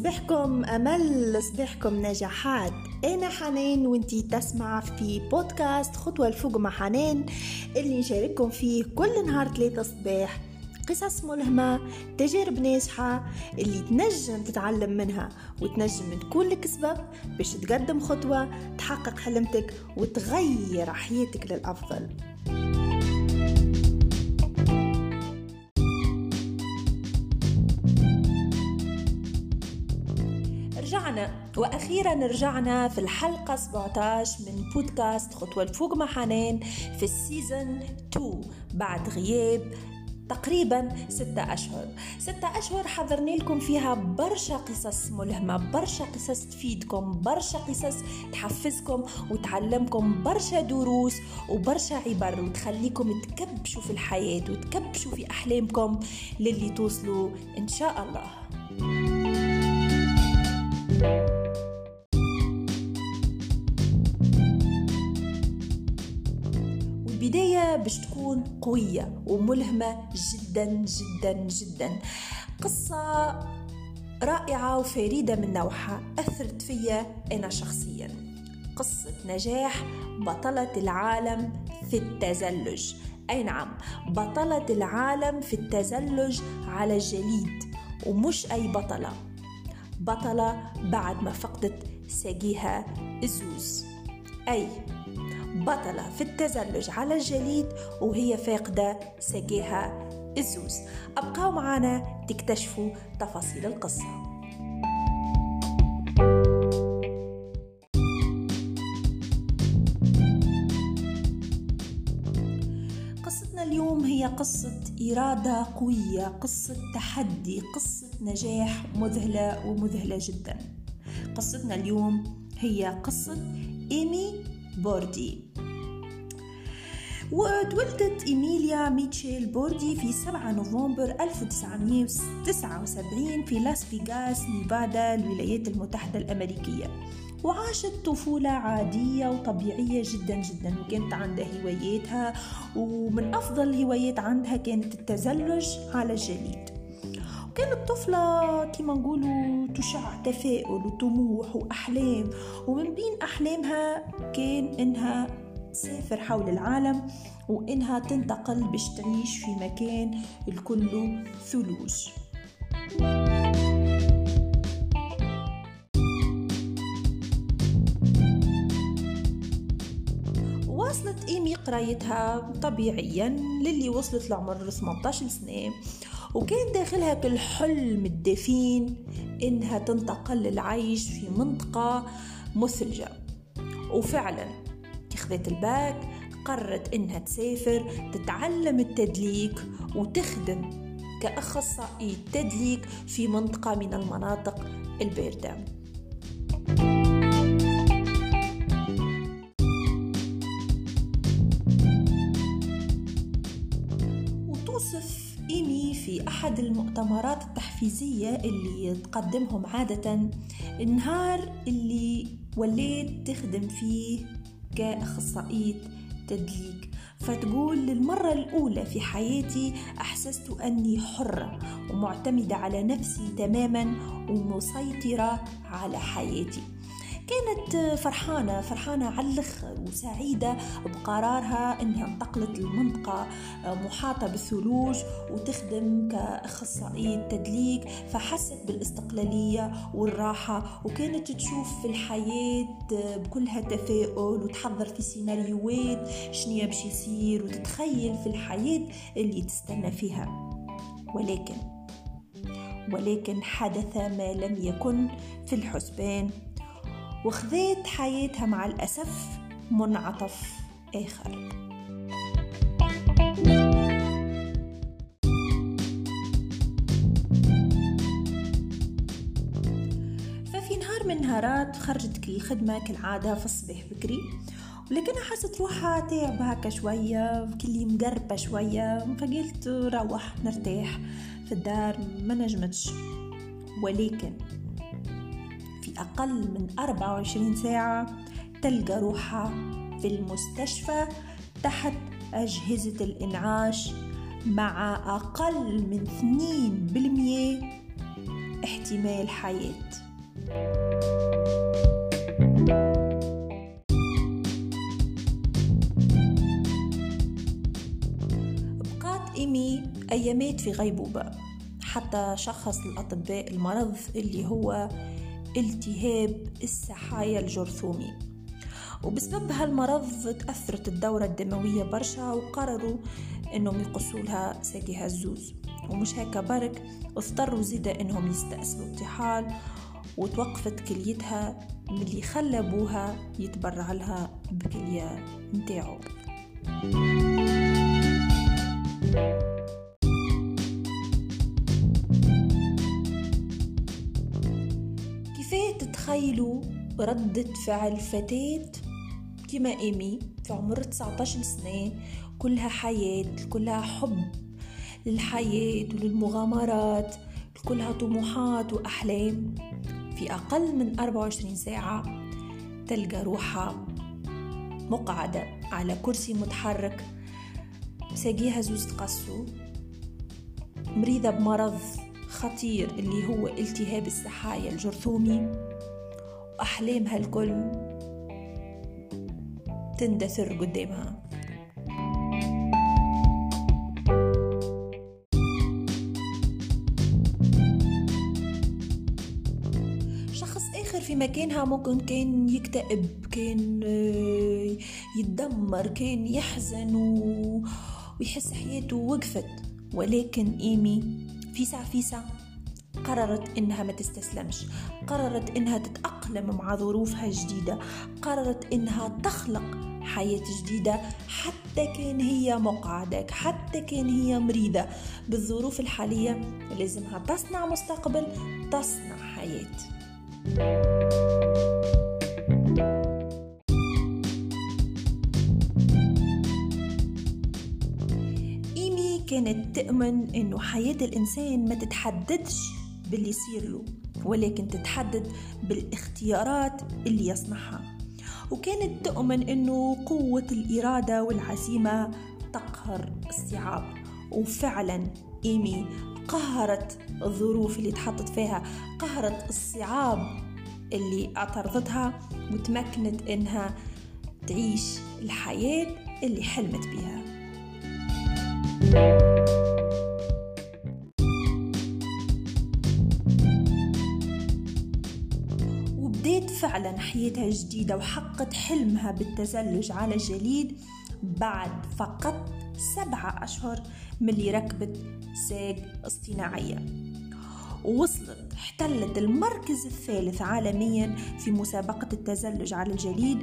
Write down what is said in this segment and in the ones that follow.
صباحكم أمل صباحكم نجاحات. أنا حنان وإنتي تسمع في بودكاست خطوة لفوق مع حنان اللي نشارككم فيه كل نهار ثلاثة صباح قصص ملهمة تجارب ناجحة اللي تنجم تتعلم منها وتنجم تكون لك سبب باش تقدم خطوة تحقق حلمتك وتغير حياتك للأفضل. رجعنا وأخيرا رجعنا في الحلقة 17 من بودكاست خطوة لفوق مع حنان في السيزون 2 بعد غياب تقريبا ستة أشهر. ستة أشهر حضرنا لكم فيها برشا قصص ملهمة برشا قصص تفيدكم برشا قصص تحفزكم وتعلمكم برشا دروس وبرشا عبر وتخليكم تكبشوا في الحياة وتكبشوا في أحلامكم للي توصلوا إن شاء الله. والبداية باش تكون قوية وملهمة جدا جدا جدا. قصة رائعة وفريدة من نوعها أثرت فيا أنا شخصيا. قصة نجاح بطلة العالم في التزلج. أي نعم بطلة العالم في التزلج على الجليد ومش أي بطلة. بطلة بعد ما فقدت ساقيها الزوز أي بطلة في التزلج على الجليد وهي فاقدة ساقيها الزوز. أبقاو معنا تكتشفوا تفاصيل القصة. قصتنا اليوم هي قصة إرادة قوية قصة تحدي قصة نجاح مذهلة ومذهلة جدا. قصتنا اليوم هي قصة إيمي بوردي. وتولدت إيميليا ميتشيل بوردي في 7 نوفمبر 1979 في لاس فيغاس نيفادا الولايات المتحدة الأمريكية. وعاشت طفولة عادية وطبيعية جدا جدا وكانت عندها هواياتها ومن أفضل الهوايات عندها كانت التزلج على الجليد. وكانت طفلة كما نقولوا تشع تفاؤل وطموح وأحلام. ومن بين أحلامها كان إنها تسافر حول العالم وإنها تنتقل باش تعيش في مكان الكل ثلوج. واصلت إيمي قرايتها طبيعيا للي وصلت لعمر 18 سنة وكان داخلها كل حلم الدفين. إنها تنتقل للعيش في منطقة مثلجة. وفعلا خذت الباك قررت إنها تسافر تتعلم التدليك وتخدم كأخصائي تدليك في منطقة من المناطق الباردة. وتوصف إيمي في أحد المؤتمرات التحفيزية اللي تقدمهم عادة النهار اللي وليت تخدم فيه كأخصائية تدليك. فتقول للمرة الأولى في حياتي أحسست أني حرة ومعتمدة على نفسي تماما ومسيطرة على حياتي. كانت فرحانة فرحانة على الأخر وسعيدة بقرارها إنها انتقلت لمنطقة محاطة بالثلوج وتخدم كأخصائية تدليك فحست بالاستقلالية والراحة وكانت تشوف في الحياة بكلها تفاؤل وتحضر في سيناريوهات شنيا باش يصير وتتخيل في الحياة اللي تستنى فيها. ولكن ولكن حدث ما لم يكن في الحسبان. وخذيت حياتها مع الأسف منعطف آخر. ففي نهار من نهارات خرجت الخدمة كالعادة في الصباح بكري. ولكنها حست روحها تعب هكا شوية كلي مقربة شوية. فقلت روح نرتاح. في الدار ما نجمتش. ولكن أقل من 24 ساعة تلقى روحها في المستشفى تحت أجهزة الإنعاش مع أقل من 2% احتمال حياة. بقات إيمي أيامات في غيبوبة حتى شخص الأطباء المرض اللي هو التهاب السحايا الجرثومي. وبسبب هالمرض تأثرت الدورة الدموية برشا وقرروا إنهم يقصوا لها ساقيها الزوز. ومش هكا برك اضطروا زيدا إنهم يستأصلوا الطحال وتوقفت كليتها ملي خلى أبوها يتبرع لها بكلية نتاعو. كيفاه تتخيلوا ردة فعل فتاة كما إيمي في عمر 19 سنة. كلها حياة كلها حب للحياة وللمغامرات كلها طموحات وأحلام. في أقل من 24 ساعة تلقى روحها مقعدة على كرسي متحرك. ساقيها زوز تقصو. مريضة بمرض خطير اللي هو التهاب السحايا الجرثومي. وأحلامها الكل تندثر قدامها. شخص آخر في مكانها ممكن كان يكتئب كان آه، يتدمر كان يحزن ويحس حياته وقفت. ولكن إيمي فيسع فيسع قررت إنها ما تستسلمش قررت إنها تتأقلم مع ظروفها الجديدة قررت إنها تخلق حياة جديدة حتى كان هي مقعدة حتى كان هي مريضة. بالظروف الحالية لازمها تصنع مستقبل تصنع حياة. كانت تؤمن إنه حياة الإنسان ما تتحددش باللي يصير له ولكن تتحدد بالاختيارات اللي يصنعها. وكانت تؤمن إنه قوة الإرادة والعزيمة تقهر الصعاب. وفعلا إيمي قهرت الظروف اللي تحطت فيها قهرت الصعاب اللي اعترضتها وتمكنت إنها تعيش الحياة اللي حلمت بها وبديت فعلا حياتها جديدة وحققت حلمها بالتزلج على الجليد بعد فقط سبعة أشهر من اللي ركبت ساق اصطناعية. ووصلت احتلت المركز الثالث عالميا في مسابقة التزلج على الجليد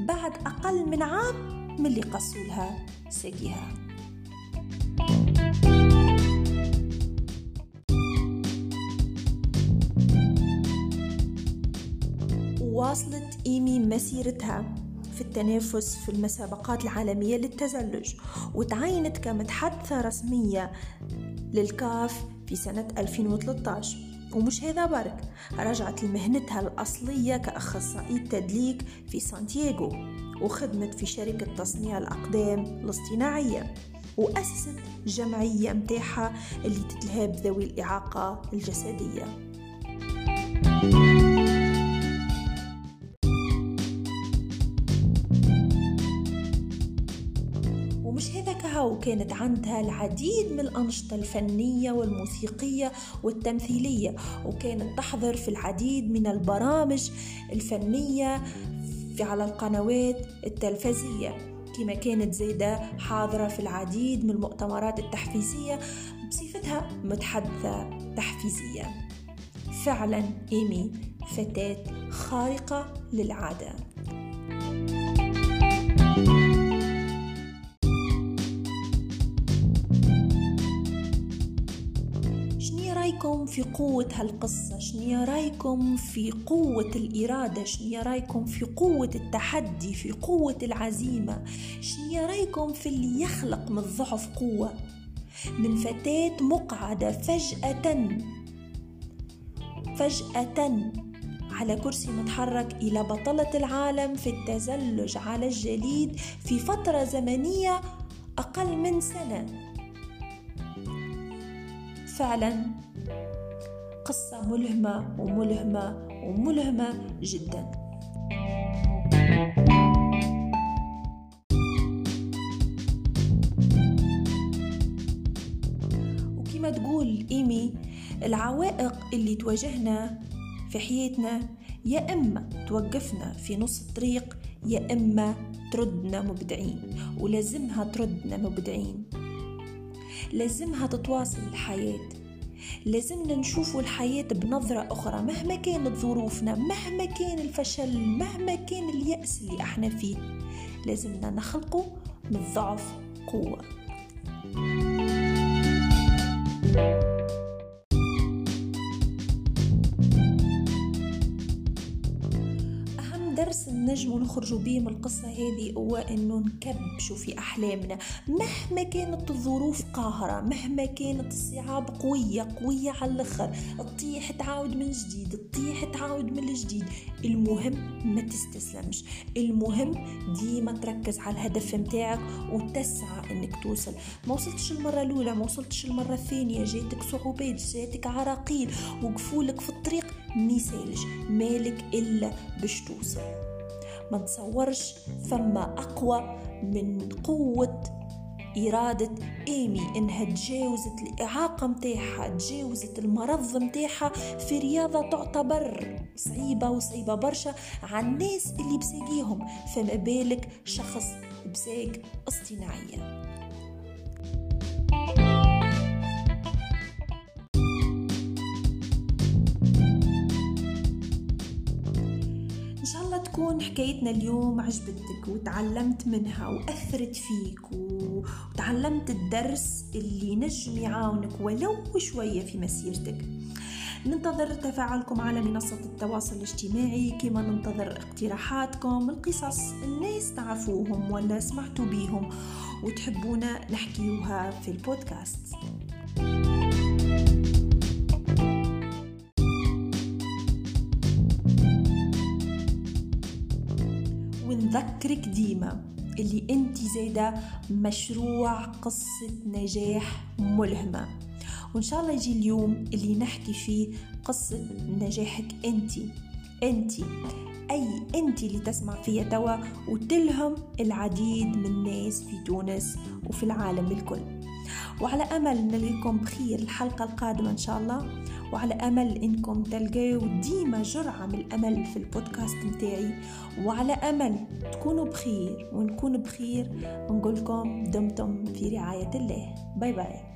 بعد أقل من عام من اللي قصوا لها ساقيها واصلت إيمي مسيرتها في التنافس في المسابقات العالمية للتزلج وتعينت كمتحدثة رسمية للكاف في سنة 2013 ومش هذا برك رجعت لمهنتها الأصلية كأخصائية تدليك في سانتياغو وخدمت في شركة تصنيع الأقدام الاصطناعية. وأسست جمعية متاحة اللي تتلهب ذوي الإعاقة الجسدية. هذا كهو كانت عندها العديد من الأنشطة الفنية والموسيقية والتمثيلية وكانت تحضر في العديد من البرامج الفنية في على القنوات التلفزية. كما كانت زيدة حاضرة في العديد من المؤتمرات التحفيزية بصفتها متحدثة تحفيزية. فعلا إيمي فتاة خارقة للعادة. رأيكم في قوة هالقصة؟ شنو رأيكم في قوة الإرادة؟ شنو رأيكم في قوة التحدي في قوة العزيمة؟ شنو رأيكم في اللي يخلق من الضعف قوة؟ من فتاة مقعدة فجأة فجأة على كرسي متحرك إلى بطلة العالم في التزلج على الجليد في فترة زمنية أقل من سنة. فعلا قصة ملهمة وملهمة وملهمة جدا. وكما تقول إيمي العوائق اللي تواجهنا في حياتنا يا إما توقفنا في نص الطريق يا إما تردنا مبدعين ولازمها تردنا مبدعين. لازمها تتواصل الحياة لازمنا نشوفوا الحياة بنظرة أخرى مهما كانت ظروفنا مهما كان الفشل مهما كان اليأس اللي إحنا فيه. لازمنا نخلقه من الضعف قوة. thank you درس النجم ونخرجوا بيه من القصة هذه هو إنه نكبشوا في أحلامنا. مهما كانت الظروف قاهرة مهما كانت الصعاب قوية قوية على الآخر. تطيح تعاود من جديد تطيح تعاود من الجديد. المهم ما تستسلمش. المهم ديما تركز على الهدف متاعك وتسعى إنك توصل. ما وصلتش المرة الأولى ما وصلتش المرة الثانية جاتك صعوبات جاتك عراقيل وقفولك في الطريق ميسالش مالك إلا باش توصل ما نتصورش ثم أقوى من قوة إرادة إيمي إنها تجاوزت الإعاقة متاعها تجاوزت المرض متاعها في رياضة تعتبر صعيبة وصعيبة برشا على الناس اللي بساقيهم. فما بالك شخص بساق اصطناعية تكون حكايتنا اليوم عجبتك وتعلمت منها وأثرت فيك وتعلمت الدرس اللي نجم يعاونك ولو شوية في مسيرتك. ننتظر تفاعلكم على منصة التواصل الاجتماعي كما ننتظر اقتراحاتكم القصص الناس تعرفوهم ولا سمعتوا بيهم وتحبونا نحكيوها في البودكاست. ونذكرك ديما اللي انت زايدة مشروع قصة نجاح ملهمة. وإن شاء الله يجي اليوم اللي نحكي فيه قصة نجاحك انت. انت أي انت اللي تسمع فيا توا وتلهم العديد من الناس في تونس وفي العالم الكل. وعلى أمل نلقاكم بخير الحلقة القادمة إن شاء الله. وعلى أمل إنكم تلقاو ديما جرعة من الأمل في البودكاست متاعي وعلى أمل تكونوا بخير ونكون بخير. ونقولكم دمتم في رعاية الله. باي باي.